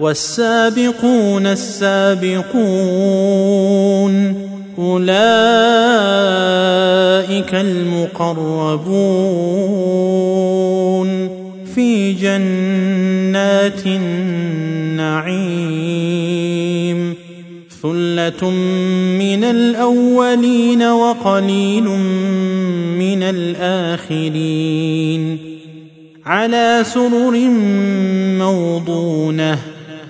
والسابقون السابقون أولئك المقربون في جنات النعيم ثلة من الأولين وقليل من الآخرين على سرر موضونة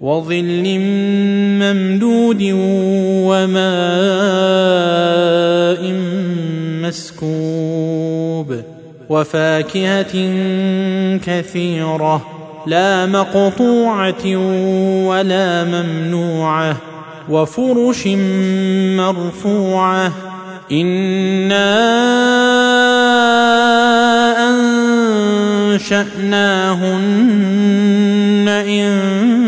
وظل ممدود وماء مسكوب وفاكهة كثيرة لا مقطوعة ولا ممنوعة وفرش مرفوعة إنا أنشأناهن إن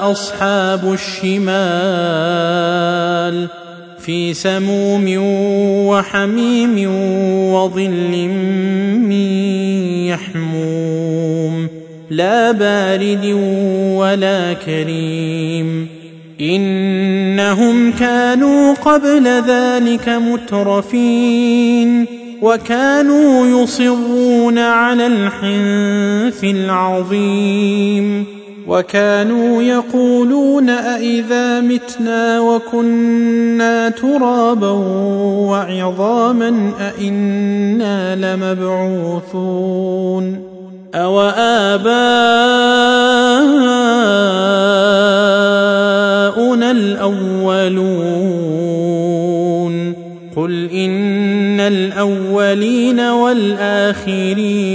أصحاب الشمال في سموم وحميم وظل من يحموم لا بارد ولا كريم إنهم كانوا قبل ذلك مترفين وكانوا يصرون على الحنث العظيم وكانوا يقولون أإذا متنا وكنا ترابا وعظاما أإنا لمبعوثون أو آباؤنا الأولون قل إن الأولين والآخرين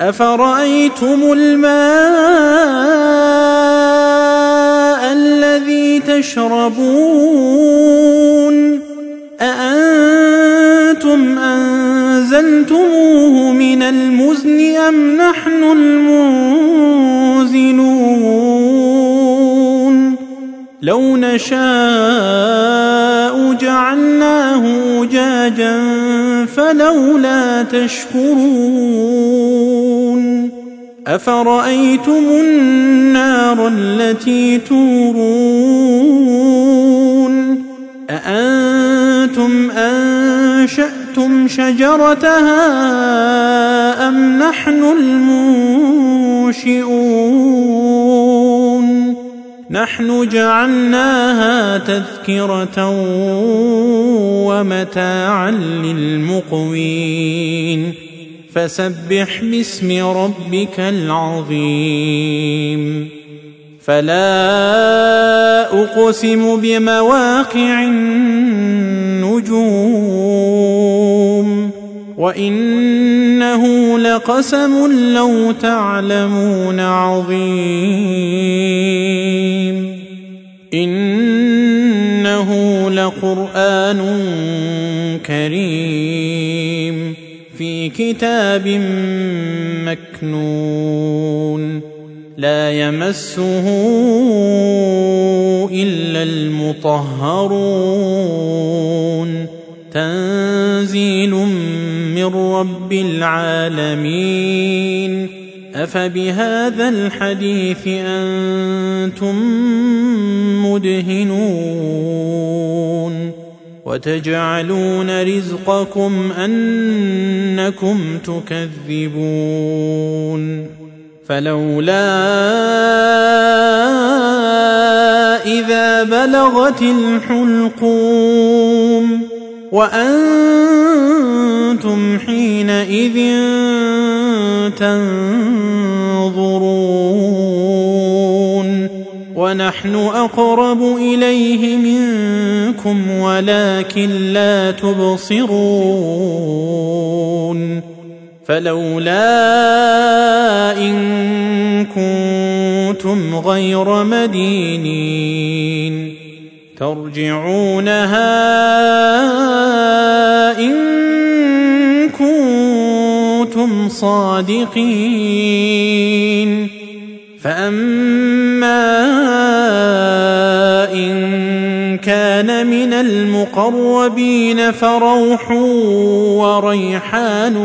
أفرأيتم الماء الذي تشربون؟ أأنتم أنزلتموه من المزن أم نحن المنزلون؟ لو نشاء جعلناه أجاجا فلولا تشكرون. أفرأيتم النار التي تورون؟ أأنتم أنشأتم شجرتها أم نحن المنشئون؟ نحن جعلناها تذكرة ومتاعا للمقوين. فسبح باسم ربك العظيم. فلا أقسم بمواقع النجوم. وإنه لقسم لو تعلمون عظيم. إنه لقرآن كريم. في كتاب مكنون لا يمسه إلا المطهرون. تنزيل من رب العالمين. أفبهذا الحديث أنتم مدهنون؟ وتجعلون رزقكم أنكم تكذبون فلولا إذا بلغت الحلقوم وأنتم حينئذ تنظرون ونحن أقرب إليه منكم ولكن لا تبصرون فلولا إن كنتم غير مدينين ترجعونها إن كنتم صادقين فأما ان كان من المقربين فروح وريحان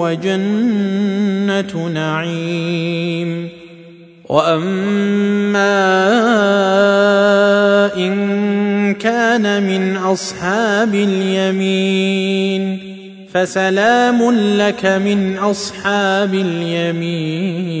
وجنه نعيم واما ان كان من اصحاب اليمين فسلام لك من اصحاب اليمين